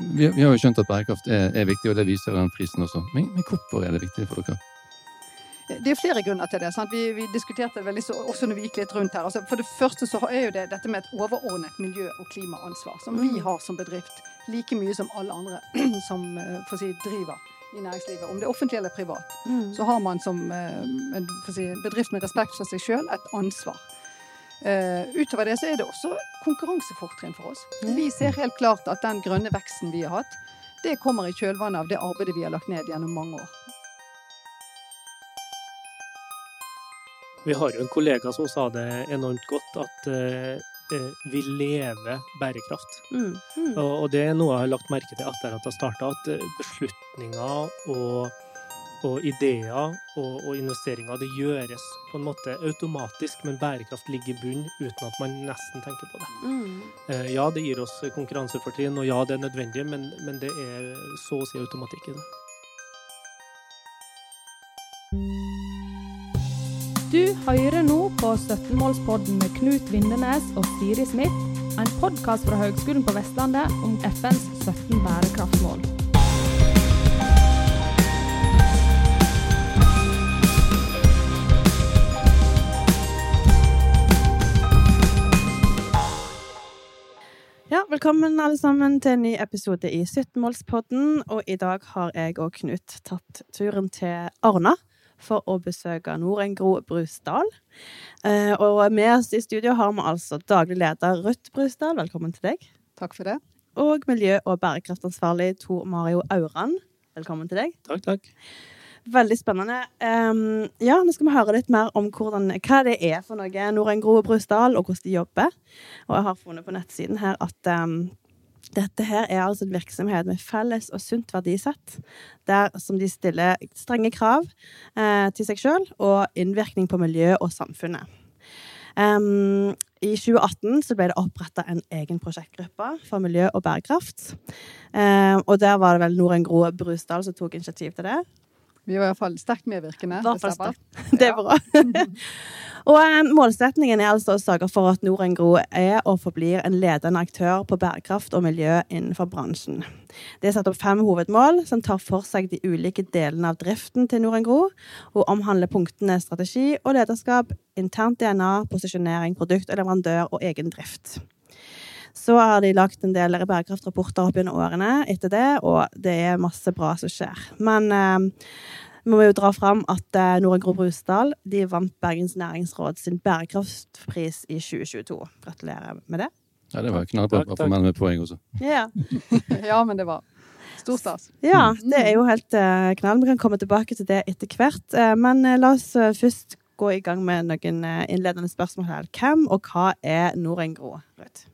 vi, vi, har jo skjønt at bærekraft er, er, viktig, og det viser den prisen også. Men, men hvorfor er det viktig for dere? Det er flere grunner til det. Vi, vi, diskuterte det så, også når vi gikk litt rundt her. Altså, for det første så er jo det dette med et overordnet miljø- og klimaansvar, som vi mm. har som bedrift. Like mye som alle andre som eh, si, driver i næringslivet, om det er offentlig eller privat. Mm. Så har man som eh, en si, bedrift med respekt for seg sjøl et ansvar. Uh, utover det så er det også konkurransefortrinn for oss. Vi ser helt klart at den grønne veksten vi har hatt, det kommer i kjølvannet av det arbeidet vi har lagt ned gjennom mange år. Vi har jo en kollega som sa det enormt godt, at uh, vi lever bærekraft. Mm, mm. Og, og, det er noe jeg har lagt merke til etter at jeg starta, at eh, beslutninger og, og ideer og, og, investeringer det gjøres på en måte automatisk, men bærekraft ligger i bunn uten at man nesten tenker på det. Mm. Uh, ja, det gir oss konkurransefortrinn, og ja, det er nødvendig, men, men det er så å si automatikk i det. Du hører nå på 17-målspodden med Knut Vindenes og Siri Smith, en podkast fra Høgskolen på Vestlandet om FNs 17 bærekraftsmål. Velkommen alle sammen til en ny episode i 17-målspodden. Og i dag har jeg og Knut tatt turen til Arna for å besøke Norengro Brusdal. Eh, og med oss i studio har vi altså daglig leder Ruth Brusdal. Velkommen til deg. Takk for det. Og miljø- og bærekraftansvarlig Tor Mario Auran. Velkommen til deg. Takk, takk. Veldig spennende. Um, ja, nå skal vi høre litt mer om hvordan, hva det er for noe Norengro Brusdal, og hvordan de jobber. Og jeg har funnet på nettsiden her at um, dette her er altså en virksomhet med felles og sunt verdisett, der som de stiller strenge krav eh, til seg sjøl og innvirkning på miljøet og samfunnet. Um, I 2018 så ble det oppretta en egen prosjektgruppe for miljø og bærekraft. Um, og der var det vel Noreng Gro Brusdal som tok initiativ til det. Vi var i hvert fall sterkt medvirkende. Det er bra. og målsettingen Målsetningen er altså å sørge for at Norengro er og forblir en ledende aktør på bærekraft og miljø innenfor bransjen. Det er satt opp fem hovedmål som tar for seg de ulike delene av driften til Norengro, og omhandler punktene strategi og lederskap, internt DNA, posisjonering, produkt og leverandør og egen drift. Så har de lagt en del bærekraftrapporter opp gjennom årene etter det, og det er masse bra som skjer. Men eh, vi må jo dra fram at eh, Brusdal de vant Bergens næringsråd sin bærekraftpris i 2022. Gratulerer med det. Ja, det var knallbra å få med poeng også. Ja. ja, men det var stor stas. Ja, det er jo helt uh, knall. Vi kan komme tilbake til det etter hvert. Uh, men uh, la oss først gå i gang med noen innledende spørsmål her. Hvem og hva er Norengro? Rødt?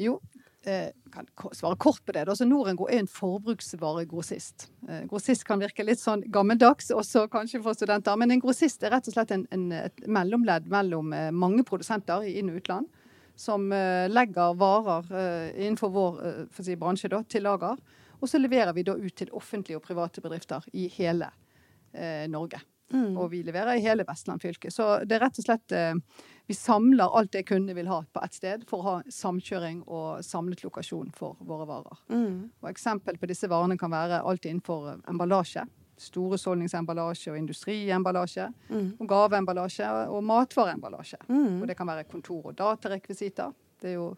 Jo, jeg kan svare kort på det. Altså, Norengro er en forbruksvaregrossist. Eh, grossist kan virke litt sånn gammeldags også kanskje for studenter, men en grossist er rett og slett en, en, et mellomledd mellom eh, mange produsenter i inn- og utland som eh, legger varer eh, innenfor vår eh, si, bransje da, til lager. Og så leverer vi da ut til offentlige og private bedrifter i hele Norge. Mm. Og vi leverer i hele Vestland fylke. Så det er rett og slett eh, Vi samler alt det kundene vil ha på ett sted, for å ha samkjøring og samlet lokasjon for våre varer. Mm. Og Eksempel på disse varene kan være alt innenfor emballasje. Store Storhusholdningsemballasje og industriemballasje. Mm. Og gaveemballasje og matvareemballasje. Mm. Og det kan være kontor- og datarekvisitter. Det er jo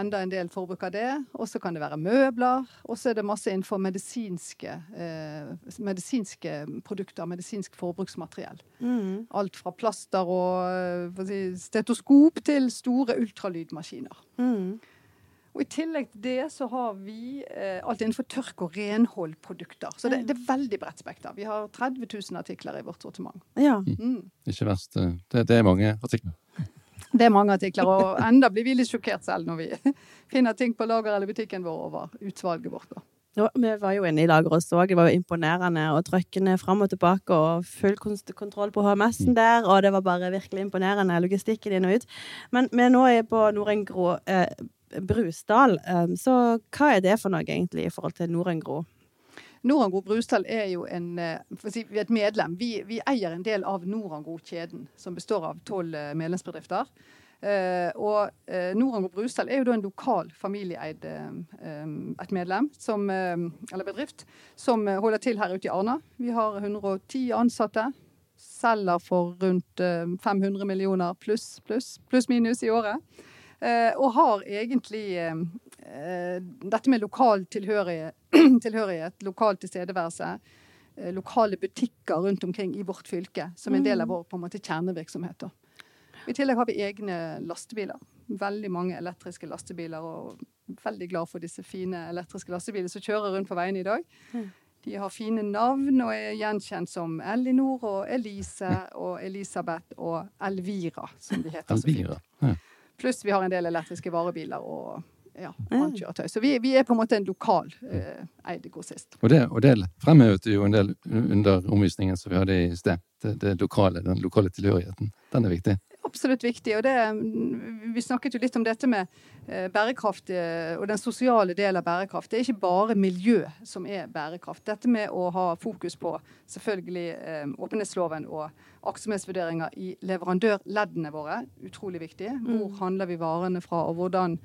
enda en del forbruk av det. Og så kan det være møbler. Og så er det masse innenfor medisinske, eh, medisinske produkter, medisinsk forbruksmateriell. Mm. Alt fra plaster og si, stetoskop til store ultralydmaskiner. Mm. Og I tillegg til det så har vi eh, alt innenfor tørk- og renholdprodukter. Så det, det, er veldig bredt spekter. Vi har 30 000 artikler i vårt sortiment. Ja. Mm. Ikke verst. Det, det er mange artikler. Det er mange artikler, og enda blir vi litt sjokkert selv når vi finner ting på lager eller butikken vår over utvalget vårt. da. Ja, vi var jo inne i lageret og så, det var jo imponerende. Og trøkkene fram og tilbake, og full kontroll på HMS-en mm. der. Og det var bare virkelig imponerende, logistikken inn og ut. Men vi nå er på Norengro eh, Brusdal, eh, så hva er det for noe egentlig i forhold til Norengro? Norangro Brusdal er jo en, eh, si, et medlem. Vi, vi, eier en del av Norangro-kjeden, som består av tolv eh, medlemsbedrifter. Uh, og Norang og Brustad er jo da en lokal familieeid et medlem, som, eller bedrift, som holder til her ute i Arna. Vi har 110 ansatte. Selger for rundt 500 millioner pluss, pluss, pluss minus i året. og har egentlig dette med lokal tilhørighet, tilhørighet lokal tilstedeværelse lokale butikker rundt omkring i vårt fylke som en del av mm. vår på en måte, kjernevirksomhet. I tillegg har vi egne lastebiler. Veldig mange elektriske lastebiler. Og veldig glad for disse fine elektriske lastebilene som kjører rundt på veiene i dag. De har fine navn og er gjenkjent som Elinor og Elise og Elisabeth og Elvira, som de heter. Elvira. Ja. Pluss vi har en del elektriske varebiler og ja, vannkjøretøy. Så vi, vi, er på en måte en lokal eh, eid grossist. Og det, og det fremhevet jo en del under omvisningen som vi hadde i sted. Det, det lokale, den lokale tilhørigheten. Den er viktig absolutt viktig. og det, Vi snakket jo litt om dette med eh, bærekraft eh, og den sosiale delen av bærekraft. Det er ikke bare miljø som er bærekraft. Dette med å ha fokus på selvfølgelig eh, åpenhetsloven og aktsomhetsvurderinger i leverandørleddene våre, utrolig viktig. Hvor mm. handler vi varene fra, og hvordan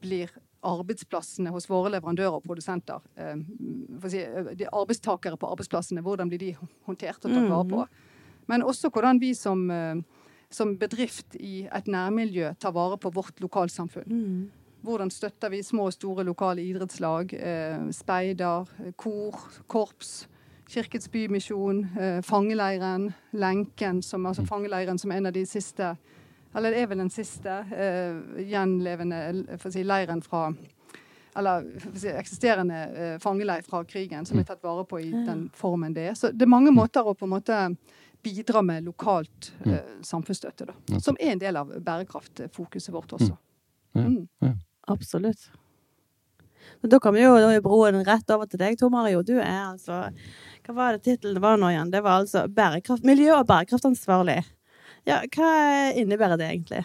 blir arbeidsplassene hos våre leverandører og produsenter, si, de arbeidstakere på arbeidsplassene, hvordan blir de håndtert og tatt vare på? Mm. Men også hvordan vi som som bedrift i et nærmiljø tar vare på vårt lokalsamfunn. Mm. Hvordan støtter vi små og store lokale idrettslag, eh, speider, kor, korps, Kirkets Bymisjon, eh, Fangeleiren, Lenken, som, altså mm. Fangeleiren som en av de siste Eller det er vel den siste eh, gjenlevende for å si, leiren fra eller si, eksisterende eh, fangeleir fra krigen, som er mm. tatt vare på i den formen det er. Så det er mange måter å på en måte bidra med lokalt mm. eh, samfunnsstøtte, da. Som er en del av bærekraftfokuset vårt også. Mm. Absolutt. Da kan vi jo broen rett over til deg, Tor Mario. Du er altså Hva var det tittelen var nå igjen? Det var altså bærekraft, miljø- og bærekraftansvarlig. Ja, hva innebærer det egentlig?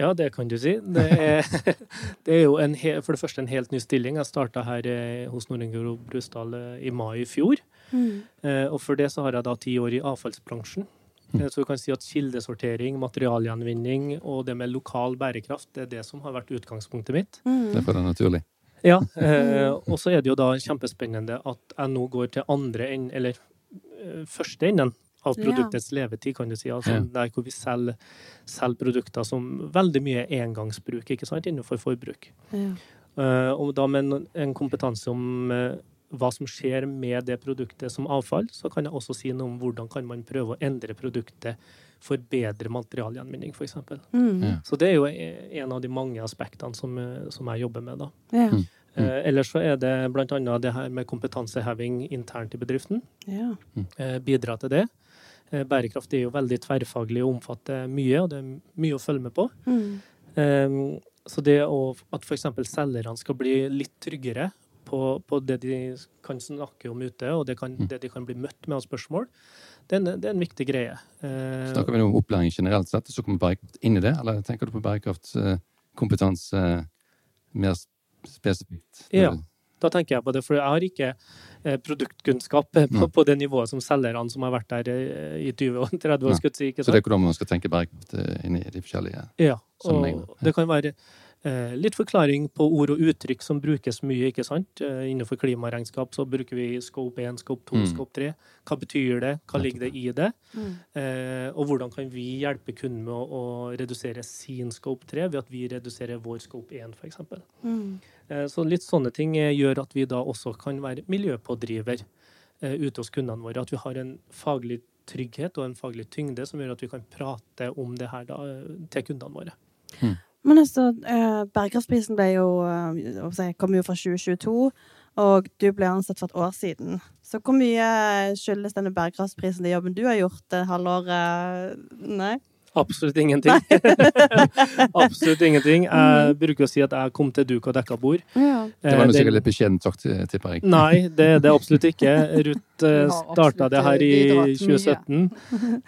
Ja, det kan du si. Det er, det er jo en, for det første en helt ny stilling. Jeg starta her eh, hos Nordengrå Brusdal eh, i mai i fjor. Mm. Eh, og for det så har jeg da ti år i avfallsbransjen. Mm. Så du kan si at kildesortering, materialgjenvinning og det med lokal bærekraft, det er det som har vært utgangspunktet mitt. Mm. Det er bare det naturlig. Ja. Eh, og så er det jo da kjempespennende at jeg nå går til andre enden, eller første enden av produktets levetid, kan du si. Altså, ja. Der hvor vi selger, selger, produkter som veldig mye er engangsbruk ikke sant, innenfor forbruk. Ja. Uh, og da med en, en kompetanse om uh, hva som skjer med det produktet som avfall, så kan jeg også si noe om hvordan kan man prøve å endre produktet for bedre materialgjenvinning, f.eks. Mm. Ja. Så det er jo en av de mange aspektene som, eh, som jeg jobber med. da. Ja. Mm. Eh, ellers så er det bl.a. det her med kompetanseheving internt i bedriften. Ja. Eh, bidra til det. Eh, bærekraft er jo veldig tverrfaglig og omfatter mye, og det er mye å følge med på. Mm. Um, så det å, at f.eks. selgerne skal bli litt tryggere på, på, det de kan snakke om ute, og det, kan, mm. det de kan bli møtt med av spørsmål, det er, en, det er en viktig greie. Uh, Snakker vi om opplæring generelt sett, så kommer bærekraft inn i det, eller tenker du på bærekraftkompetanse mer spesifikt? Ja, da tenker jeg på det, for jeg har ikke Eh, produktkunnskap på, på, det nivået som selgerne som har vært der eh, i 20 og 30 år. Ja. Si, Ikke sant? Så det er hvordan man skal tenke bærekraft inn i de forskjellige ja, og det kan være Eh, litt forklaring på ord og uttrykk som brukes mye. ikke sant? Eh, innenfor klimaregnskap så bruker vi scope 1, scope 2, mm. scope 3. Hva betyr det? Hva ligger det i det? Mm. Eh, og hvordan kan vi hjelpe kunden med å, å, redusere sin scope 3 ved at vi reduserer vår scope 1, f.eks. Mm. Eh, så litt sånne ting eh, gjør at vi da også kan være miljøpådriver eh, ute hos kundene våre. At vi har en faglig trygghet og en faglig tyngde som gjør at vi kan prate om det her da, til kundene våre. Mm. Men altså, eh, bærekraftsprisen ble jo, kom jo fra 2022, og du ble ansatt for et år siden. Så hvor mye skyldes denne bærekraftsprisen den jobben du har gjort det halvåret? Nei? Absolutt ingenting. Absolutt ingenting. Jeg mm. bruker å si at jeg kom til duk og dekka bord. Ja. Det var sikkert litt beskjedent sagt, tipper jeg. Nei, det er det absolutt ikke. Ruth eh, starta det her i 2017.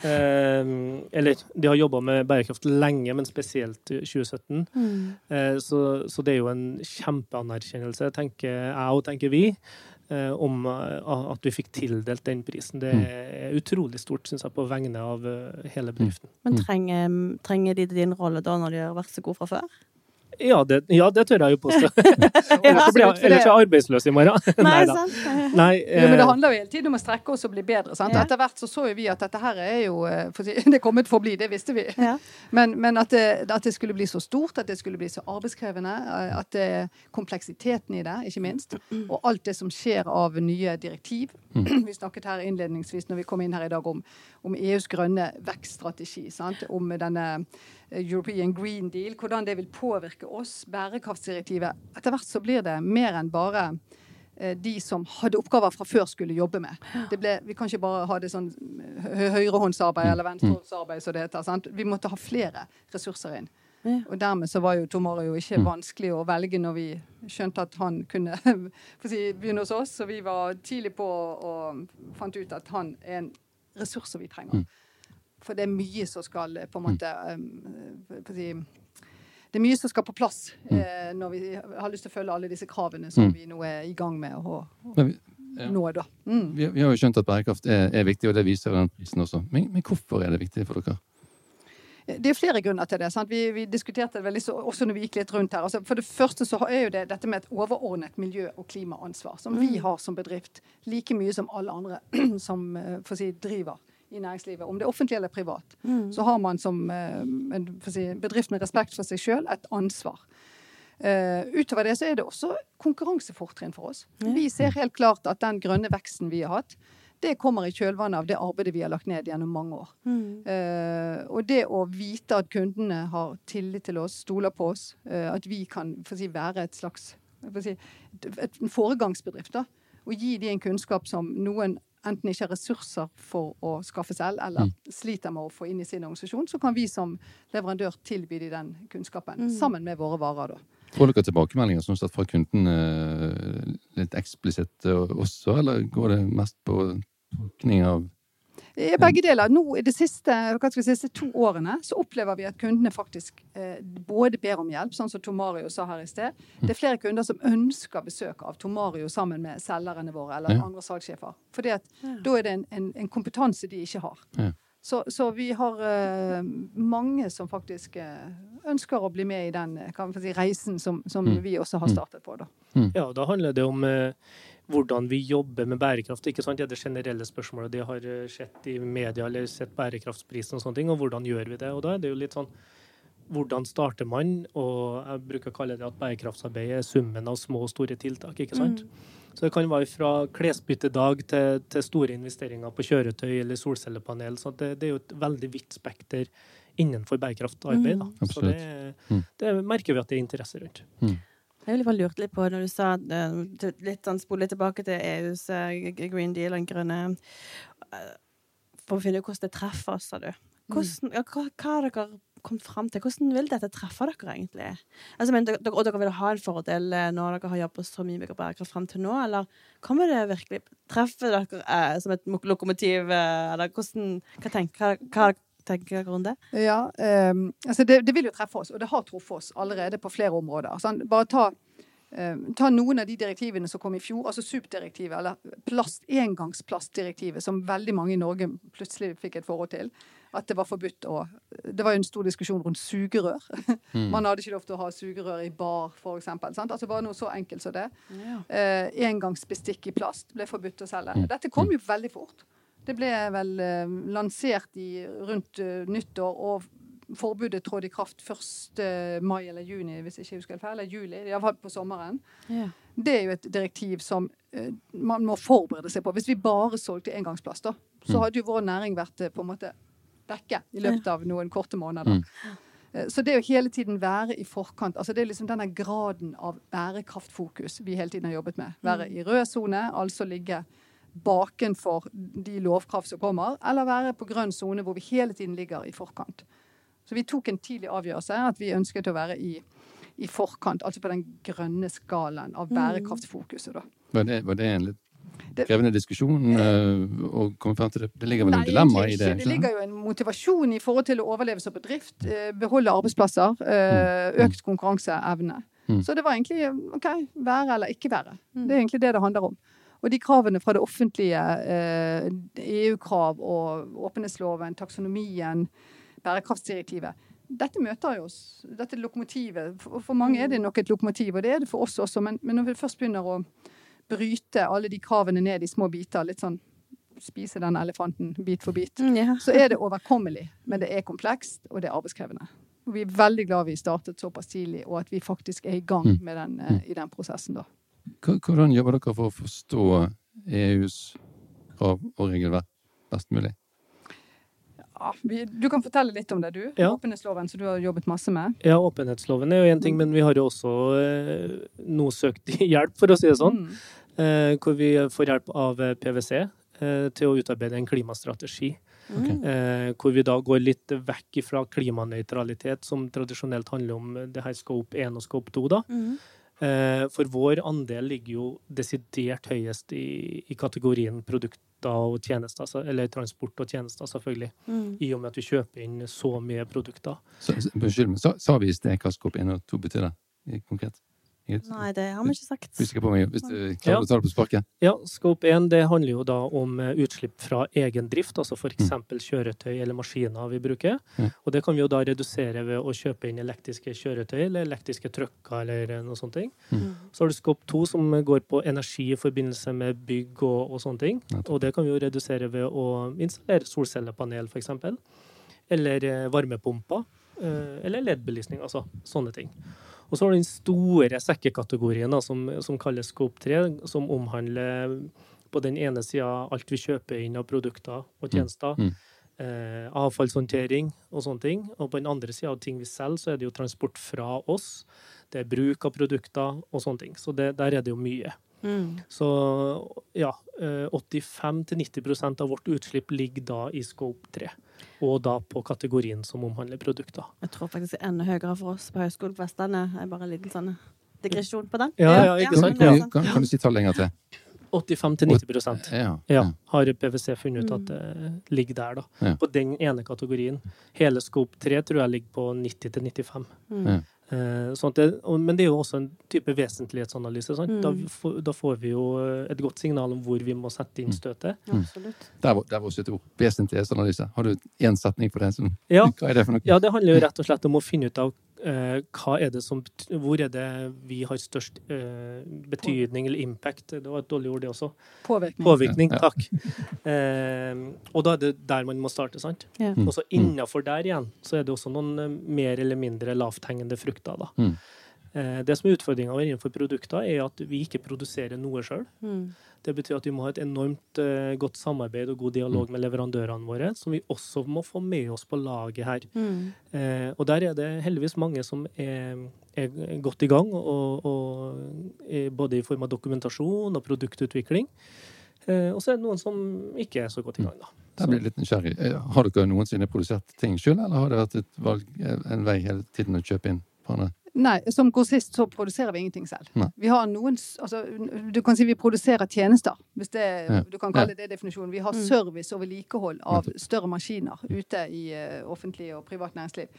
Eh, eller, de har jobba med bærekraft lenge, men spesielt 2017. Mm. Eh, så, så, det er jo en kjempeanerkjennelse, tenker jeg og tenker vi. Eh, om at vi fikk tildelt den prisen. Det mm. er utrolig stort, syns jeg, på vegne av hele bedriften. Men trenger, trenger de din rolle da, når de har vært så gode fra før? Ja det, ja, det, tør jeg jo påstå. Ellers blir jeg arbeidsløs i morgen. Nei da. Nei, eh, jo, men det handler jo hele tiden om å strekke oss og bli bedre. Sant? Ja. Etter hvert så så jo vi at dette her er jo eh, Det er kommet for å bli, det visste vi. Ja. Men, men at, det, at, det, skulle bli så stort, at det skulle bli så arbeidskrevende, eh, at det, kompleksiteten i det, ikke minst, og alt det som skjer av nye direktiv mm. Vi snakket her innledningsvis når vi kom inn her i dag om, om EUs grønne vekststrategi, sant? om denne European Green Deal, hvordan det vil påvirke oss, bærekraftsdirektivet. Etter hvert så blir det mer enn bare eh, de som hadde oppgaver fra før, skulle jobbe med. Ble, vi kan ikke bare ha det sånn høyrehåndsarbeid eller venstrehåndsarbeid, som det heter. Sant? Vi måtte ha flere ressurser inn. Og dermed så var jo Tomario ikke mm. vanskelig å velge når vi skjønte at han kunne si, begynne hos oss. Så vi var tidlig på og fant ut at han er en ressurs som vi trenger. Mm. For det er mye som skal eh, på en mm. måte um, si, Det er mye som skal på plass mm. eh, når vi har lyst til å følge alle disse kravene som mm. vi nå er i gang med å, å ja. nå. da. Mm. Vi, vi, har jo skjønt at bærekraft er, er, viktig, og det viser den prisen også. Men, men, hvorfor er det viktig for dere? Eh, det er flere grunner til det. Vi, vi, diskuterte det veldig så, også når vi gikk litt rundt her. Altså, for det første så er jo det dette med et overordnet miljø- og klimaansvar, som vi har som bedrift, like mye som alle andre som for å si, driver i næringslivet, om det er offentlig eller privat, mm. så har man som eh, en bedrift med respekt for seg sjøl et ansvar. Uh, utover det så er det også konkurransefortrinn for oss. Ja. Vi ser helt klart at den grønne veksten vi har hatt, det kommer i kjølvannet av det arbeidet vi har lagt ned gjennom mange år. Mm. Uh, og det å vite at kundene har tillit til oss, stoler på oss, uh, at vi kan si, være et slags si, et, en foregangsbedrift, da, og gi dem en kunnskap som noen enten ikke har ressurser for å skaffe selv, eller mm. sliter med å få inn i sin organisasjon, så kan vi som leverandør tilby de den kunnskapen, mm. sammen med våre varer. da. Får dere tilbakemeldinger sånn sett fra kundene eh, litt eksplisitt også, eller går det mest på tolkning av begge deler. Nå i de siste, si, siste, to årene så opplever vi at kundene faktisk eh, både ber om hjelp, sånn som Tomario sa her i sted. Det er flere kunder som ønsker besøk av Tomario sammen med selgerne våre eller ja. andre salgssjefer. For ja. da er det en, en, en, kompetanse de ikke har. Ja. Så, så, vi har eh, mange som faktisk eh, ønsker å bli med i den si, reisen som, som mm. vi også har mm. startet på. Da. Mm. Ja, da handler det om uh, hvordan vi jobber med bærekraft. ikke sant? Det er det generelle spørsmålet de har eh, sett i media eller sett bærekraftsprisen og sånne ting. Og hvordan gjør vi det? Og da er det jo litt sånn hvordan starter man? Og jeg bruker å kalle det at bærekraftsarbeid er summen av små og store tiltak. ikke sant? Mm. Så det kan være fra klesbyttedag til, til, store investeringer på kjøretøy eller solcellepanel. så det, det, er jo et veldig vidt spekter innenfor bærekraftarbeid. Da. Mm. Så det, mm. det, merker vi at det er interesse rundt. Mm. Jeg ville bare lurt litt på, når du sa eh, litt sånn spole tilbake til EUs eh, Green Deal og grønne eh, For å finne ut hvordan det treffer oss, sa du. Mm. Hvordan, ja, hva, hva har dere kommet fram til? Hvordan vil dette treffe dere, egentlig? Altså, men, dere, og dere vil ha en fordel når dere har jobbet så mye med bærekraft fram til nå, eller kommer det virkelig Treffer dere eh, som et lokomotiv, eller hvordan Hva tenker hva, tenker jeg om det? Ja, um, altså det, det, vil jo treffe oss, og det har truffet oss allerede på flere områder. Sånn, bare ta, um, ta, noen av de direktivene som kom i fjor, altså SUP-direktivet, eller plast, engangsplastdirektivet, som veldig mange i Norge plutselig fikk et forhold til. At det var forbudt å Det var jo en stor diskusjon rundt sugerør. Mm. Man hadde ikke lov til å ha sugerør i bar, f.eks. Altså bare noe så enkelt som det. Ja. Uh, engangsbestikk i plast ble forbudt å selge. Mm. Dette kom jo veldig fort. Det ble vel eh, lansert i, rundt eh, nyttår, og forbudet trådte i kraft 1. mai eller juni, hvis jeg ikke husker feil. Eller juli, iallfall på sommeren. Ja. Det er jo et direktiv som eh, man må forberede seg på. Hvis vi bare solgte engangsplast, da, så mm. hadde jo vår næring vært på en måte vekke i løpet av noen korte måneder. Mm. Så det å hele tiden være i forkant altså Det er liksom denne graden av bærekraftfokus vi hele tiden har jobbet med. Være mm. i rød sone, altså ligge bakenfor de lovkrav som kommer, eller være på grønn sone hvor vi hele tiden ligger i forkant. Så vi tok en tidlig avgjørelse at vi ønsket å være i, i forkant, altså på den grønne skalaen av bærekraftfokuset, bærekraftsfokuset. Da. Var, det, var det en litt krevende diskusjon uh, å komme frem til det? Det ligger vel noen dilemma i det? Det ligger jo en motivasjon i forhold til å overleve som bedrift, uh, beholde arbeidsplasser, uh, økt konkurranseevne. Mm. Så det var egentlig OK, være eller ikke være. Det er egentlig det det handler om. Og de kravene fra det offentlige, EU-krav og åpenhetsloven, taksonomien, bærekraftsdirektivet, dette møter jo oss. Dette lokomotivet. For mange er det nok et lokomotiv, og det er det for oss også. Men, men når vi først begynner å bryte alle de kravene ned i små biter, litt sånn spise den elefanten bit for bit, mm, ja. så er det overkommelig. Men det er komplekst, og det er arbeidskrevende. Og vi er veldig glad vi startet såpass tidlig, og at vi faktisk er i gang mm. med den, mm. i den prosessen da. Hvordan jobber dere for å forstå EUs krav og regelverk best mulig? Ja, vi, du kan fortelle litt om det, du. Ja. Åpenhetsloven, som du har jobbet masse med. Ja, åpenhetsloven er jo én ting, men vi har jo også eh, nå søkt hjelp, for å si det sånn. Mm. Eh, hvor vi får hjelp av PwC eh, til å utarbeide en klimastrategi. Okay. Eh, hvor vi da går litt vekk fra klimanøytralitet, som tradisjonelt handler om det her scope 1 og scope 2. da. Mm. Eh, for vår andel ligger jo desidert høyest i, i kategorien produkter og tjenester, eller transport og tjenester, selvfølgelig. Mm. I og med at vi kjøper inn så mye produkter. Unnskyld, men sa, sa vi i sted hva Skop 1 og 2 betyr, da, konkret? Nei, det har vi ikke sagt. På meg, hvis du klarer å ta det på sparket? Ja, Scope 1 det handler jo da om eh, utslipp fra egen drift, altså f.eks. Mm. kjøretøy eller maskiner vi bruker. Mm. Og det kan vi jo da redusere ved å kjøpe inn elektriske kjøretøy eller elektriske trucker eller noe sånt. Mm. Så har du Scope 2 som går på energi i forbindelse med bygg og, og sånne ting. Og det kan vi jo redusere ved å installere solcellepanel, f.eks. Eller eh, varmepumper. Eh, eller LED-belysning, altså sånne ting. Og så har du den store sekkekategorien da, som, som, kalles Scope 3, som omhandler på den ene sida alt vi kjøper inn av produkter og mm. tjenester. Mm. Eh, avfallshåndtering og sånne ting. Og på den andre sida av ting vi selger, så er det jo transport fra oss. Det er bruk av produkter og sånne ting. Så det, der er det jo mye. Mm. Så ja, 85-90 eh, av vårt utslipp ligger da i scope 3. Og da på kategorien som omhandler produkter. Jeg tror faktisk det er enda høyere for oss på Høgskolen på Vestlandet. Jeg bare en liten sånn digresjon på den. Ja, ja, ikke sant? Ja. Kan, kan, du si tallet lenger til? 85-90 ja, ja. har PwC funnet ut at det ligger der, da. På den ene kategorien. Hele scope 3 tror jeg ligger på 90-95. Mm. Eh, sånn det, men det er jo også en type vesentlighetsanalyse. Mm. Da, da, får vi jo eh, et godt signal om hvor vi må sette inn mm. støtet. Mm. Absolutt. Der, der var også et ord. Vesentlighetsanalyse. Har du én setning på det? Som, ja. Hva er det for noe? Ja, det handler jo rett og slett om å finne ut av er det som, hvor er det vi har størst uh, betydning eller impact? Det var et dårlig ord, det også. Påvirkning. Påvirkning, takk. uh, og da er det der man må starte, sant? Ja. Og så innafor der igjen, så er det også noen mer eller mindre lavthengende frukter, da. Mm. Uh, det som er utfordringa innenfor produkter, er at vi ikke produserer noe sjøl. Mm. Det betyr at vi må ha et enormt uh, godt samarbeid og god dialog mm. med leverandørene våre, som vi også må få med oss på laget her. Mm. Uh, og der er det heldigvis mange som er, er godt i gang, og, og både i form av dokumentasjon og produktutvikling. Og så er det noen som ikke er så godt i gang, da. Der blir litt nysgjerrig. Har dere noensinne produsert ting sjøl, eller har det vært et valg, en vei hele tiden å kjøpe inn på andre? Nei, som grossist så produserer vi ingenting selv. Nei. Vi har noen altså, Du kan si vi produserer tjenester, hvis det, ja. du kan kalle det definisjonen. Vi har mm. service og vedlikehold av større maskiner ute i uh, offentlig og privat næringsliv.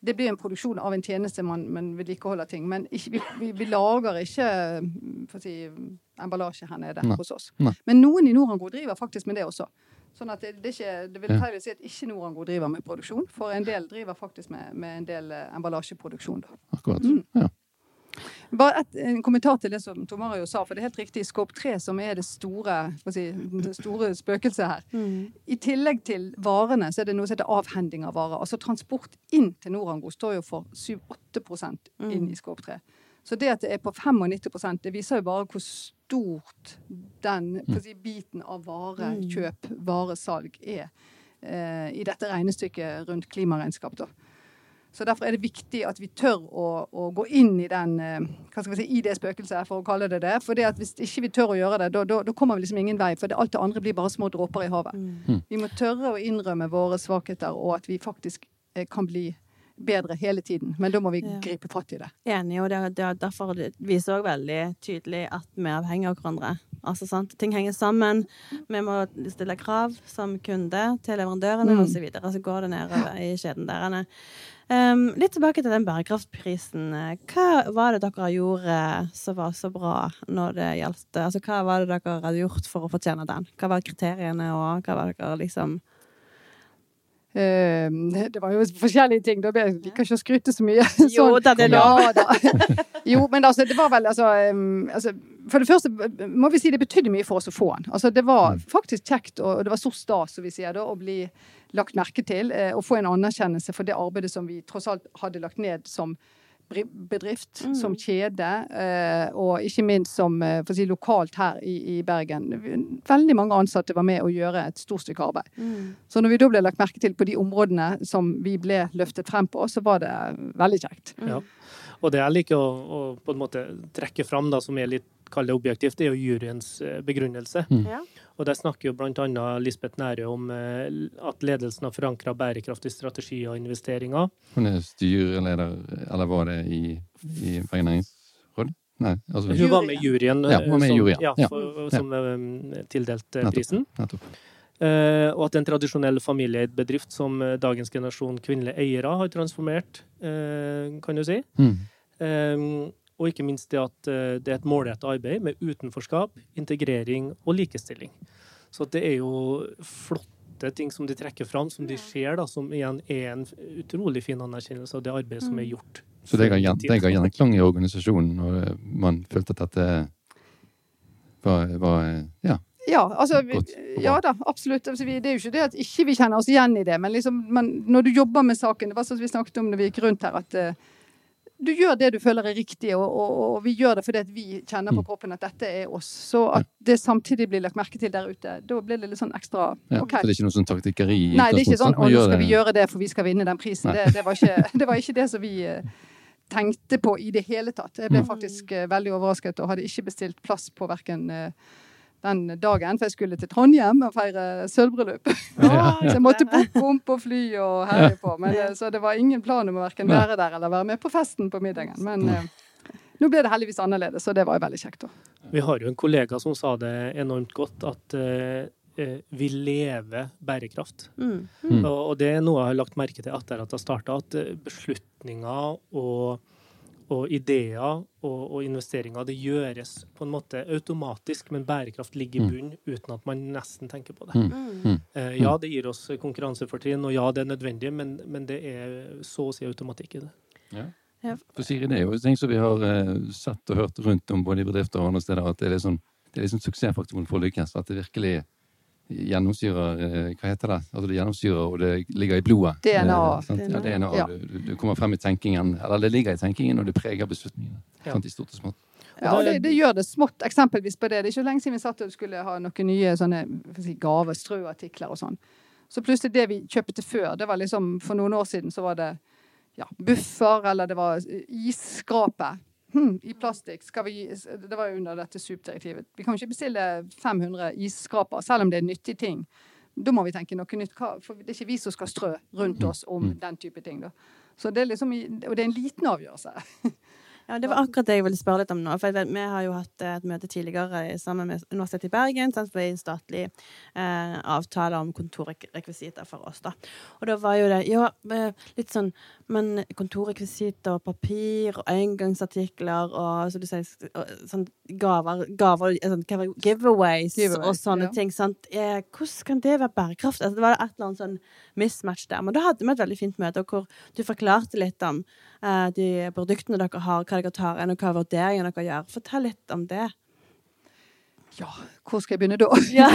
Det blir en produksjon av en tjeneste man, man vedlikeholder ting. Men ikke, vi, vi, vi, lager ikke for å si, emballasje her nede Nei. hos oss. Nei. Men noen i Norangro driver faktisk med det også. Sånn at det, det, ikke, det vil feil si at ikke Norango driver med produksjon, for en del driver faktisk med, med en del uh, emballasjeproduksjon. Da. Akkurat, mm. ja. Bare et, en kommentar til det som Tor Mario sa, for det er helt riktig. Skåp 3 som er det store, si, det store spøkelset her. Mm. I tillegg til varene så er det noe som heter avhending av varer. Altså transport inn til Norango står jo for 7-8% inn i Skåp 3. Så det at det er på 95 det viser jo bare hvor stort den si, biten av varekjøp, mm. varesalg, er eh, i dette regnestykket rundt klimaregnskap. Da. Så Derfor er det viktig at vi tør å, å gå inn i, den, eh, hva skal vi si, i det spøkelset, for å kalle det det. For Hvis ikke vi tør å gjøre det, da kommer vi liksom ingen vei. For det, alt det andre blir bare små dråper i havet. Mm. Vi må tørre å innrømme våre svakheter, og at vi faktisk eh, kan bli bedre hele tiden. Men da må vi ja. gripe fatt i det. Enig, og det, det, derfor viser òg veldig tydelig at vi er avhengig av hverandre. Altså, sant? Ting henger sammen. Vi må stille krav som kunde til leverandørene mm. osv. Så, så går det nedover i kjeden der. Um, litt tilbake til den bærekraftprisen. Hva var det dere gjorde som var så bra når det gjaldt Altså, hva var det dere hadde gjort for å fortjene den? Hva var kriteriene, og hva var dere liksom det var jo forskjellige ting. Da jeg liker ikke å skryte så mye. Jo da, det er lov. Ja, jo, men altså, det var vel altså, um, altså, For det første må vi si det betydde mye for oss å få den. Altså, det var mm. faktisk kjekt, og det var så stas, som vi sier da, å bli lagt merke til. Uh, og få en anerkjennelse for det arbeidet som vi tross alt hadde lagt ned som bedrift, mm. som kjede, eh, og ikke minst som eh, si, lokalt her i, i, Bergen. Veldig mange ansatte var med å gjøre et stort stykke arbeid. Mm. Så når vi da ble lagt merke til på de områdene som vi ble løftet frem på, så var det veldig kjekt. Mm. Ja. Og det jeg liker å, å, på en måte trekke fram, da, som er litt kall det objektivt, det er jo juryens eh, begrunnelse. Mm. Ja. Og Der snakker jo bl.a. Lisbeth Nære om eh, at ledelsen har forankra bærekraftig strategi og investeringer. Hun er styreleder, eller var det i, i Bergen Nei, altså, hun var med i juryen, ja, med i juryen. Ja, for, som ja. Eh, tildelte prisen. Nettopp. Uh, og at en tradisjonell familieeid bedrift som dagens generasjon kvinnelige eiere har transformert, uh, kan du si. Mm. Og ikke minst det at eh, det er et målrettet arbeid med utenforskap, integrering og likestilling. Så det er jo flotte ting som de trekker fram, som de ser, da, som igjen er en utrolig fin anerkjennelse av det arbeidet som er mm. gjort. Så det ga gjenklang i organisasjonen når man følte at dette var, var ja, ja, altså, ja da, absolutt. Altså, det er jo ikke det at ikke vi kjenner oss igjen i det, men, liksom, men når du jobber med saken Det var sånn vi snakket om når vi gikk rundt her, at uh, du gjør det du føler er riktig, og, og, og vi gjør det fordi vi kjenner på mm. kroppen at dette er oss. Så at det samtidig blir lagt merke til der ute, da blir det litt sånn ekstra ja, Så det er ikke noe sånn taktikkeri? Nei, det er ikke sånn 'å, nå skal vi gjøre det for vi skal vinne den prisen'. Det, det, var ikke, det, var ikke, det som vi uh, tenkte på i det hele tatt. Jeg ble mm. faktisk uh, veldig overrasket og hadde ikke bestilt plass på verken uh, den dagen, for jeg skulle til Trondheim og feire sølvbryllup. Ja. så jeg måtte booke om på fly og herje på. Men, eh, så det var ingen plan om å verken være der eller være med på festen på middagen. Men eh, nå ble det heldigvis annerledes, og det var jo veldig kjekt. Også. Vi har jo en kollega som sa det enormt godt, at eh vi lever bærekraft. Mm. Mm. Og, og, det er noe jeg har lagt merke til etter at jeg starta, at beslutninger og og ideer og, og, investeringer det gjøres på en måte automatisk, men bærekraft ligger i bunnen bunn uten at man nesten tenker på det. Mm. Uh, ja, det gir oss konkurransefortrinn, og ja, det er nødvendig, men, men, det er så å si automatikk i det. Ja. For Siri, det er jo ting som vi har uh, sett og hørt rundt om både i bedrifter og andre steder, at det er liksom, det er liksom suksessfaktoren for å lykkes. At det virkelig gjennomsyrer eh, Hva heter det? Altså det gjennomsyrer, og det ligger i blodet. DNA. Eh, ja, DNA. Ja. Du, du, kommer frem i tenkingen, eller det ligger i tenkingen, og det preger beslutningene. Ja. Sant, I stort og smått. Ja, og det, det, gjør det smått, eksempelvis på det. Det er ikke lenge siden vi satt og skulle ha noen nye sånne si, gaver, strøartikler og sånn. Så plutselig det vi kjøpte før, det var liksom For noen år siden så var det ja, buffer, eller det var isskrape hm, i plastikk skal vi Det var jo under dette SUP-direktivet. Vi kan jo ikke bestille 500 isskraper, selv om det er nyttige ting. Da må vi tenke noe nytt. For det er ikke vi som skal strø rundt oss om mm. den type ting. Da. Så det er liksom, og det er en liten avgjørelse. Ja, Det var akkurat det jeg ville spørre litt om nå. for Vi har jo hatt et møte tidligere sammen med Universitetet i Bergen sant, for en statlig eh, avtale om kontorrekvisitter for oss. da. Og da var jo det ja, eh, litt sånn Men kontorrekvisitter papir og engangsartikler og som du sier, sånn gaver, gaver sånn, giveaways, giveaways og sånne ja. ting. sant? Eh, hvordan kan det være bærekraftig? Altså, det var et eller annet sånn mismatch der. Men da hadde vi et veldig fint møte hvor du forklarte litt om uh, de produktene dere har, hva dere tar inn, og hva vurderingene dere gjør. Fortell litt om det. Ja, hvor skal jeg begynne da? Ja.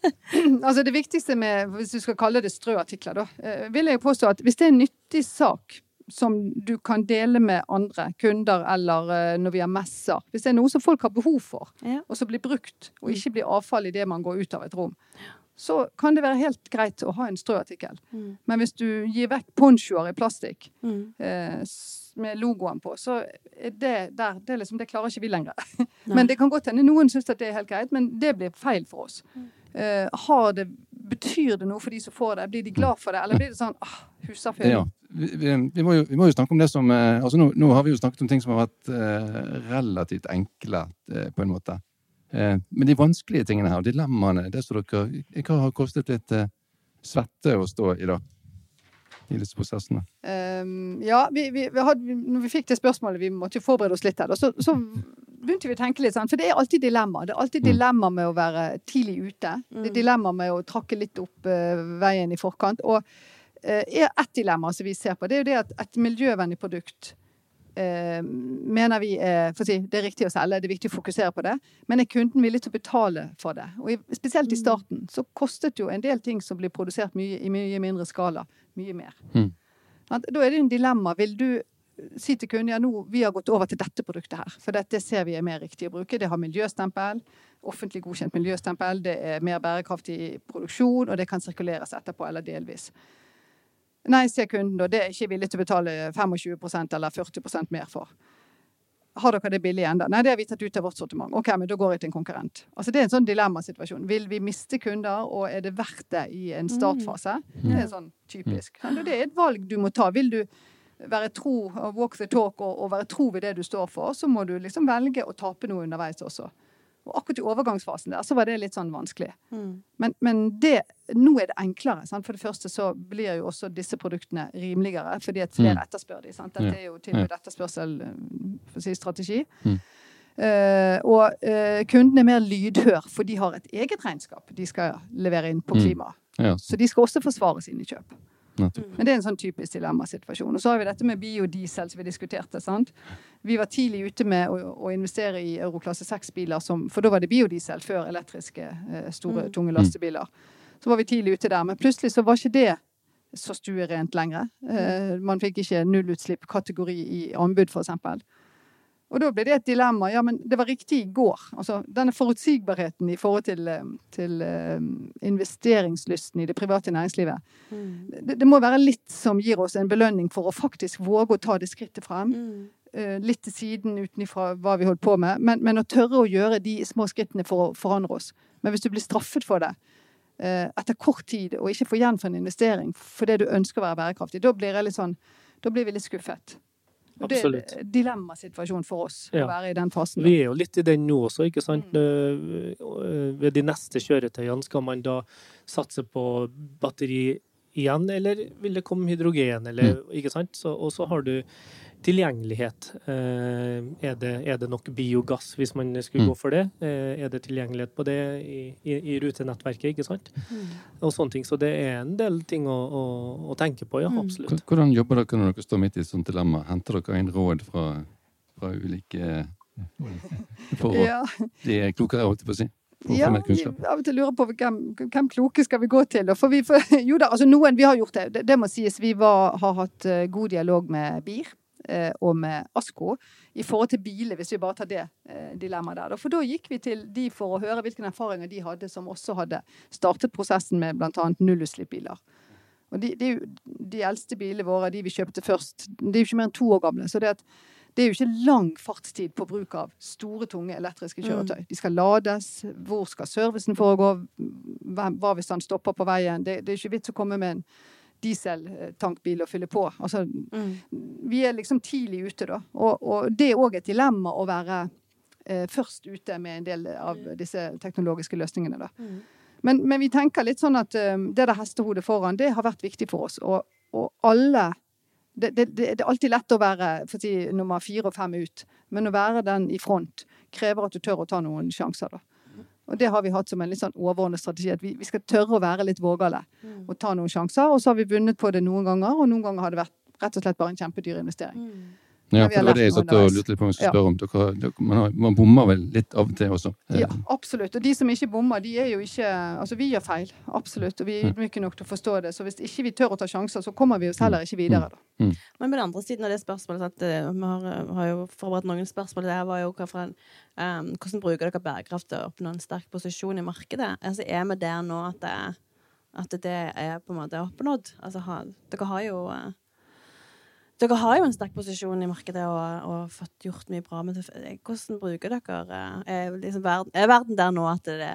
altså Det viktigste med, hvis du skal kalle det strøartikler, da, eh, vil jeg påstå at hvis det er en nyttig sak som du kan dele med andre kunder eller uh, når vi har messer. Hvis det er noe som folk har behov for, ja. og som blir brukt, og ikke blir avfall idet man går ut av et rom, så kan det være helt greit å ha en strøartikkel. Mm. Men hvis du gir vekk ponchoer i plastikk mm. eh, med logoen på, så er det der Det, liksom, det klarer ikke vi lenger. men det kan godt hende noen syns det er helt greit, men det blir feil for oss. Mm. Eh, det, betyr det noe for de som får det? Blir de glad for det, eller blir det sånn ah, husafyll? Ja. Vi, vi, vi, må jo, vi, må jo, snakke om det som eh, altså nå, nå, har vi jo snakket om ting som har vært eh, relativt enkle, eh, på en måte. Eh, men de vanskelige tingene her, dilemmaene, det som dere Hva har kostet litt eh, svette å stå i da? i disse prosessene? Um, ja, vi, vi, vi hadde, når vi fikk det spørsmålet, vi måtte jo forberede oss litt her, så, så, begynte vi å tenke litt sånn, for det er alltid dilemma. Det er alltid mm. dilemma med å være tidlig ute. Det er mm. dilemma med å trakke litt opp uh, veien i forkant. Og uh, ett dilemma som vi ser på, det er jo det at et miljøvennlig produkt uh, mener vi er, si, det er riktig å selge, det er viktig å fokusere på det. Men er kunden villig til å betale for det? Og i, spesielt i mm. starten så kostet jo en del ting som blir produsert mye, i mye mindre skala, mye mer. Mm. Da er det en dilemma. Vil du si til kunden ja, nå vi har gått over til dette produktet her, for dette ser vi er mer riktig å bruke. Det har miljøstempel, offentlig godkjent miljøstempel, det er mer bærekraftig produksjon, og det kan sirkuleres etterpå eller delvis. Nei, sier kunden da, det er ikke villig til å betale 25% eller 40% mer for. Har dere det billig ennå? Nei, det har vi tatt ut av vårt sortiment. Ok, men da går jeg til en konkurrent. Altså Det er en sånn dilemmasituasjon. Vil vi miste kunder, og er det verdt det i en startfase? Mm. Det er sånn typisk. Det er et valg du må ta. Vil du være tro, walk the talk og, og, være tro ved det du står for, så må du liksom velge å tape noe underveis også. Og akkurat i overgangsfasen der så var det litt sånn vanskelig. Mm. Men, men det, nå er det enklere. Sant? For det første så blir jo også disse produktene rimeligere fordi at flere mm. etterspør de. Sant? Dette er jo tilbud etterspørsel for å si strategi. Mm. Uh, og uh, kundene er mer lydhør, for de har et eget regnskap de skal levere inn på mm. klima. Ja. Så de skal også forsvare sine kjøp. Men det er en sånn typisk dilemmasituasjon. Og så har vi dette med biodiesel som vi diskuterte. sant? Vi var tidlig ute med å, å investere i euroklasse 6-biler, for da var det biodiesel før elektriske eh, store, mm. tunge lastebiler. Så var vi tidlig ute der. Men plutselig så var ikke det så stuerent lenger. Eh, man fikk ikke nullutslipp-kategori i anbud, f.eks. Og da ble det et dilemma. Ja, men det var riktig i går. Altså, denne forutsigbarheten i forhold til, eh, til uh, investeringslysten i det private næringslivet. Mm. Det, det, må være litt som gir oss en belønning for å faktisk våge å ta det skrittet frem. Mm. Uh, litt til siden utenfra hva vi holdt på med, men, men, å tørre å gjøre de små skrittene for å forandre oss. Men hvis du blir straffet for det uh, etter kort tid, og ikke får igjen for en investering fordi du ønsker å være bærekraftig, da blir, sånn, da blir vi litt skuffet. Absolutt. Det er en dilemmasituasjon for oss ja. å være i den fasen. Vi er jo litt i den nå også, ikke sant. Mm. Ved de neste kjøretøyene skal man da satse på batteri igjen, eller vil det komme hydrogen, eller mm. ikke sant. Så, og så har du Tilgjengelighet. Eh, er det, er det, nok biogass hvis man skulle mm. gå for det? Eh, er det tilgjengelighet på det i, i, i rutenettverket, ikke sant? Mm. Og sånne ting. Så det er en del ting å, å, å tenke på, ja. Mm. Absolutt. Hvordan jobber dere når dere står midt i et sånt dilemma? Henter dere inn råd fra, fra ulike For å ja. bli klokere, holdt jeg på å si? Ja, av og til lurer på hvem, hvem kloke skal vi gå til. For vi, for, jo da, altså noen vi har gjort det. Det, det må sies. Vi var, har hatt uh, god dialog med BIR. Eh, og med ASKO i forhold til biler, hvis vi bare tar det eh, dilemmaet der. For da gikk vi til de for å høre hvilke erfaringer de hadde, som også hadde startet prosessen med bl.a. nullutslippsbiler. Og de, de, de, eldste bilene våre, de vi kjøpte først, de er jo ikke mer enn to år gamle. så det, at, det er jo ikke lang fartstid på bruk av store, tunge elektriske kjøretøy. De skal lades. Hvor skal servicen foregå? Hva hvis han stopper på veien? Det, det er ikke vits å komme med en dieseltankbil å fylle på. Altså, mm. Vi er liksom tidlig ute, da. Og, og det er òg et dilemma å være eh, først ute med en del av disse teknologiske løsningene, da. Mm. Men, men, vi tenker litt sånn at um, det der hestehodet foran, det har vært viktig for oss. Og, og alle det, det, det, er alltid lett å være si, nummer fire og fem ut, men å være den i front krever at du tør å ta noen sjanser, da. Og det har vi hatt som en litt sånn overordnet strategi, at vi, vi skal tørre å være litt vågale mm. og ta noen sjanser. Og så har vi vunnet på det noen ganger, og noen ganger har det vært rett og slett bare en kjempedyr investering. Mm. Ja, for det var det jeg satt og lurte litt på om jeg skulle spørre om. Dere, dere, man, man, bommer vel litt av og til også? Ja, absolutt. Og de som ikke bommer, de er jo ikke Altså, vi gjør feil. Absolutt. Og vi er ydmyke nok til å forstå det. Så hvis ikke vi tør å ta sjanser, så kommer vi oss heller ikke videre, da. Mm. mm. Men på den andre siden av det spørsmålet, sant? Eh, vi har, eh, har, jo forberedt noen spørsmål. Det var jo hva um, hvordan bruker dere bærekraft til å oppnå en sterk posisjon i markedet? Altså, er vi der nå at det, at det er på en måte oppnådd? Altså, ha, dere har jo uh, dere har jo en sterk posisjon i markedet og, og fått gjort mye bra. Men hvordan bruker dere Er, liksom verden, er verden der nå at det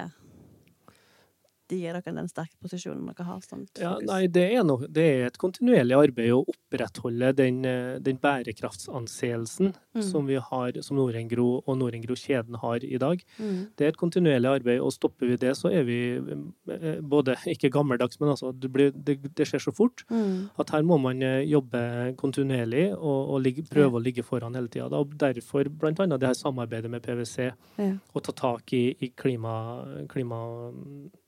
de gir dere den sterke posisjonen dere har? Sånn, ja, nei, det er, noe, det er, et kontinuerlig arbeid å opprettholde den, eh, den bærekraftsanseelsen mm. som vi har, som Norengro og Norengro-kjeden har i dag. Mm. Det er et kontinuerlig arbeid, og stopper vi det, så er vi eh, både ikke gammeldags, men altså det, blir, det, det skjer så fort mm. at her må man eh, jobbe kontinuerlig og, og ligge, prøve å ligge foran hele tida. Derfor annet det her samarbeidet med PwC, ja. og ta tak i, i klima, klima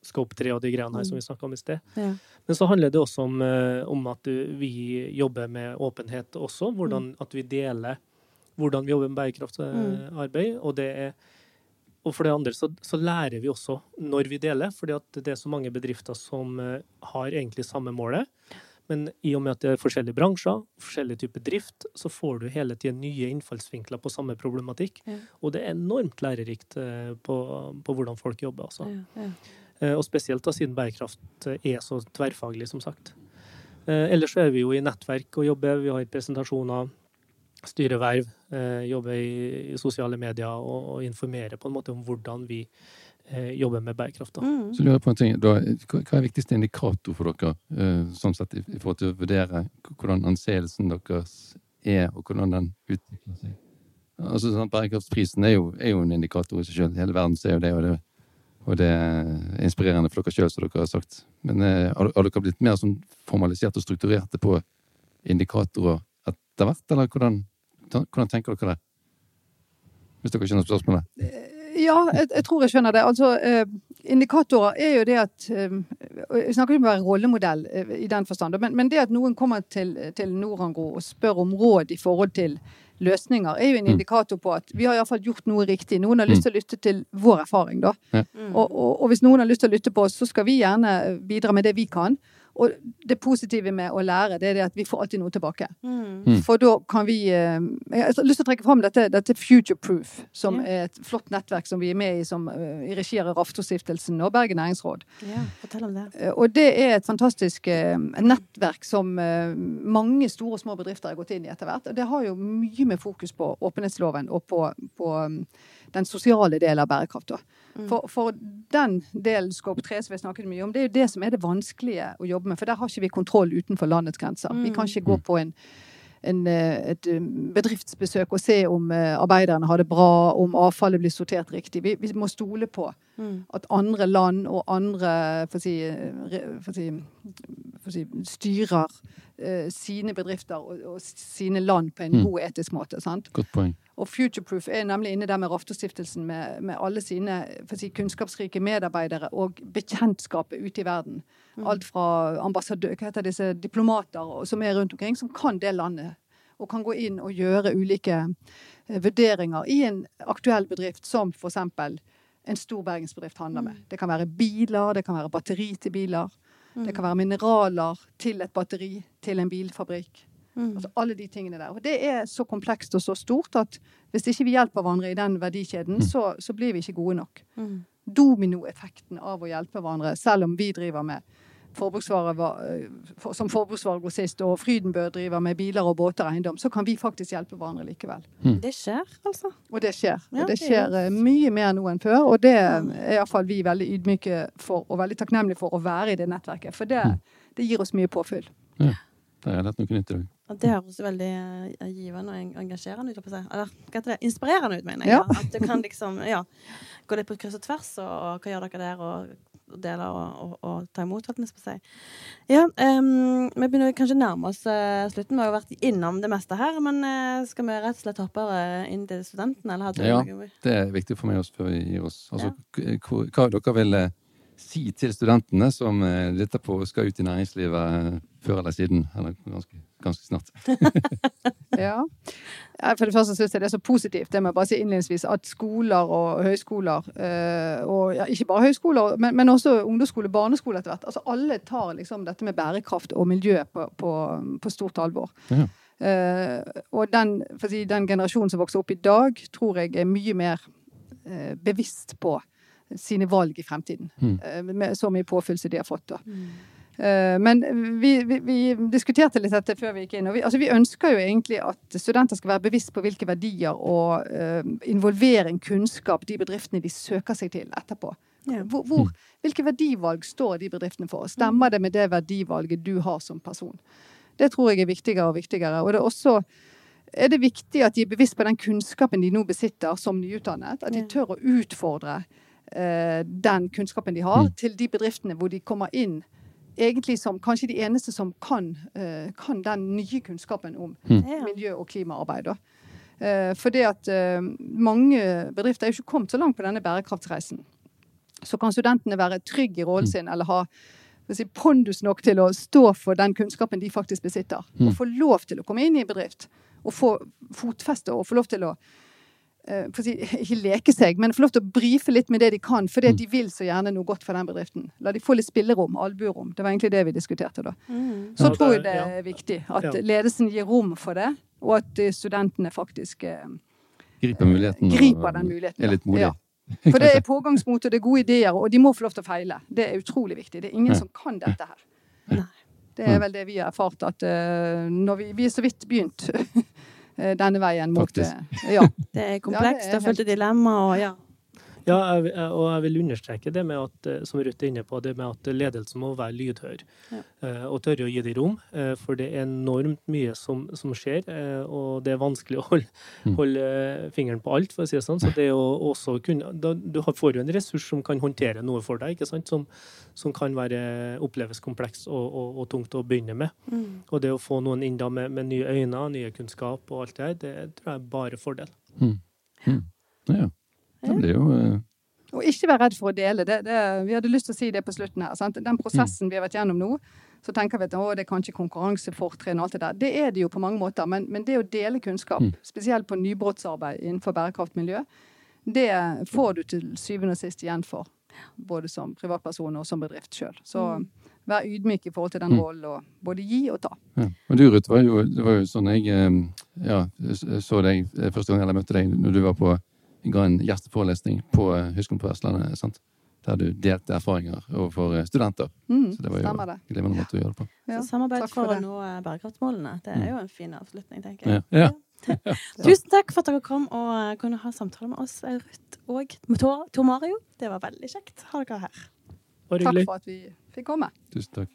Scope 3 og de greiene her som vi mm. snakka om i sted. Ja. Men så handler det også om, eh, om, at vi jobber med åpenhet også. Hvordan mm. at vi deler hvordan vi jobber med bærekraftsarbeid. Mm. Og, det er, og for det andre så, så, lærer vi også når vi deler, fordi det er så mange bedrifter som eh, har egentlig samme målet. Men i og med at det er forskjellige bransjer, forskjellige typer drift, så får du hele tiden nye innfallsvinkler på samme problematikk. Ja. Og det er enormt lærerikt eh, på, på hvordan folk jobber. Altså. Ja, ja. Eh, og spesielt da siden bærekraft eh, er så tverrfaglig, som sagt. Eh, ellers så er vi jo i nettverk og jobber. Vi har presentasjoner, styreverv, jobber i sosiale medier og informerer på en måte om hvordan vi jobber med bærekraft. Mm. Så lurer jeg på en ting, da, Hva er viktigste indikator for dere sånn sett, i forhold til å vurdere hvordan anseelsen deres er, og hvordan den utvikler seg? Altså, sånn, Bærekraftsprisen er jo, er jo en indikator i seg selv. Hele verden ser jo det. og det og det er inspirerende for dere sjøl, som dere har sagt. Men eh, har, dere blitt mer sånn formalisert og strukturerte på indikatorer etter hvert, eller hvordan, hvordan tenker dere det? Hvis dere skjønner spørsmålet? Eh, ja, jeg, jeg, tror jeg skjønner det. Altså, eh, indikatorer er jo det at eh, Jeg snakker ikke om å være rollemodell eh, i den forstand, men, men, det at noen kommer til, til Norangro og spør om råd i forhold til løsninger, er jo en mm. indikator på at vi har iallfall gjort noe riktig. Noen har lyst mm. til å lytte til vår erfaring, da. Og, og, og hvis noen har lyst til å lytte på oss, så skal vi gjerne bidra med det vi kan. Og det positive med å lære, det er det at vi får alltid noe tilbake. Mm. mm. For da kan vi eh, Jeg har lyst til å trekke fram dette, dette Future Proof, som yeah. er et flott nettverk som vi er med i som, eh, i regi av Raftostiftelsen og Bergen næringsråd. Ja, fortell om det. Eh, og det er et fantastisk nettverk som mange store og små bedrifter har gått inn i etter hvert. Og det har jo mye med fokus på åpenhetsloven og på, på den sosiale delen av bærekraft. Mm. For, for, den delen Scope 3 som vi snakket mye om, det er jo det som er det vanskelige å jobbe med. For der har ikke vi kontroll utenfor landets grenser. Vi kan ikke gå på en, en, eh, et eh, bedriftsbesøk og se om eh, arbeiderne har det bra, om avfallet blir sortert riktig. Vi, vi må stole på mm. at andre land og andre for å si, for å si, for å si, styrer sine bedrifter og, og, sine land på en mm. god etisk måte. Sant? Godt poeng. Og Futureproof er nemlig inne der med Raftostiftelsen med, med alle sine si, kunnskapsrike medarbeidere og bekjentskapet ute i verden. Mm. Alt fra ambassadør, hva heter disse diplomater som er rundt omkring, som kan det landet. Og kan gå inn og gjøre ulike eh, vurderinger i en aktuell bedrift, som f.eks. en stor bergensbedrift handler med. Mm. Det kan være biler, det kan være batteri til biler. Det kan mm. være mineraler til et batteri, til en bilfabrikk. Mm. Altså alle de tingene der. Og det er så komplekst og så stort at hvis ikke vi hjelper hverandre i den verdikjeden, så, så blir vi ikke gode nok. Mm. Dominoeffekten av å hjelpe hverandre, selv om vi driver med forbruksvarer eh, som forbruksvaregrossist, og Frydenbø driver med biler og båter og eiendom, så kan vi faktisk hjelpe hverandre likevel. Mm. Det skjer, altså. Og det skjer. og det skjer det mye mer nå enn før. Og det er iallfall vi veldig ydmyke for, og veldig takknemlige for å være i det nettverket. For det, det gir oss mye påfyll. Ja. Det har jeg lært noe nytt i dag. Og det høres veldig uh, givende og engasjerende ut. Eller hva heter det? Inspirerende ut, mener jeg. Ja. At du kan liksom ja, gå litt på kryss og tvers, og, og hva gjør dere der? og og dele og, og, og, ta imot, holdt jeg på å si. Ja, um, vi begynner kanskje å nærme oss uh, slutten. Vi har jo vært innom det meste her, men uh, skal vi rett og slett hoppe inn til studentene? ja, det er viktig for meg også før vi gir oss. Altså, ja. hva dere vil si til studentene som uh, lytter på og skal ut i næringslivet før eller siden? Eller ganske ganske snart. ja. For det første syns jeg det er så positivt det må jeg bare si innledningsvis, at skoler og høyskoler, eh, og ja, ikke bare høyskoler, men, men også ungdomsskole, barneskole etter hvert, altså alle tar liksom dette med bærekraft og miljø på, på, på stort alvor. Ja. Uh, og den, si, den, generasjonen som vokser opp i dag, tror jeg er mye mer uh, bevisst på sine valg i fremtiden. Mm. Uh, med så mye påfyll som de har fått. da. Mm. Eh, men vi, vi, vi, diskuterte litt dette før vi gikk inn. og vi, altså vi, ønsker jo egentlig at studenter skal være bevisst på hvilke verdier og uh, involvere en kunnskap de bedriftene de søker seg til etterpå, Hvor, hvor, mm. hvilke verdivalg står de bedriftene for? Stemmer det med det verdivalget du har som person? Det tror jeg er viktigere og viktigere. Og det er også er det viktig at de er bevisst på den kunnskapen de nå besitter som nyutdannet. At de tør å utfordre uh, den kunnskapen de har, mm. til de bedriftene hvor de kommer inn egentlig som kanskje de eneste som kan, uh, kan den nye kunnskapen om mm. miljø- og klimaarbeid. Uh, for det at uh, mange bedrifter er jo ikke kommet så langt på denne bærekraftsreisen. Så kan studentene være trygge i rollen mm. sin, eller ha si, pondus nok til å stå for den kunnskapen de faktisk besitter. Mm. Og få lov til å komme inn i en bedrift og få fotfeste og få lov til å Eh, si, ikke leke seg, men få lov til å brife litt med det de kan, fordi mm. de vil så gjerne noe godt for den bedriften. La de få litt spillerom, albuerom. Det var egentlig det vi diskuterte da. Mm. Så ja, tror jeg det er viktig at ja. ledelsen gir rom for det, og at eh, studentene faktisk eh, griper muligheten. Griper den muligheten. Er litt modig. Ja. For det er pågangsmot, og det er gode ideer, og de må få lov til å feile. Det er utrolig viktig. Det er ingen som kan dette her. Nei. Det er vel det vi har erfart, at uh, når vi, vi er så vidt begynt Eh, denne veien mot eh, Ja. Det er komplekst, ja, det er fullt av dilemmaer og ja. Ja, og jeg vil understreke det med at, eh, som Ruth er inne på, det med at ledelsen må være lydhør ja. og tørre å gi det rom. For det er enormt mye som, som skjer, og det er vanskelig å holde, mm. holde, fingeren på alt, for å si det sånn. Så det å også kunne Du får jo en ressurs som kan håndtere noe for deg, ikke sant? Som, som kan være, oppleves kompleks og, og, og, tungt å begynne med. Mm. Og det å få noen inn da med, med, nye øyne, nye kunnskap og alt det her, det tror jeg er bare fordel. Mm. Mm. Ja. Det blir jo uh... Og ikke være redd for å dele. Det, det, vi hadde lyst til å si det på slutten her. Sant? Den prosessen vi har vært gjennom nå, så tenker vi at å, det er kanskje konkurransefortrinn og alt det der. Det er det jo på mange måter, men, men det å dele kunnskap, mm. spesielt på nybrottsarbeid innenfor bærekraftmiljø, det får du til syvende og sist igjen for. Både som privatperson og som bedrift sjøl. Så mm. vær ydmyk i forhold til den mm. rollen, og både gi og ta. Ja. Og du, Ruth, var jo, det var jo sånn jeg eh, ja, så deg første gang jeg møtte deg, når du var på ga en gjesteforelesning på eh, Høgskolen på Vestlandet. sant? Der du delte erfaringer overfor eh, studenter. Mm, så det var jo en glimrende måte å gjøre det på. Ja, samarbeid for, å nå eh, bærekraftsmålene. Det er mm. jo en fin avslutning, tenker jeg. Ja. ja. Tusen takk for at dere kom og kunne ha samtale med oss, Ruth og Tor Mario. Det var veldig kjekt å ha dere her. Takk for at vi fikk komme. Tusen takk.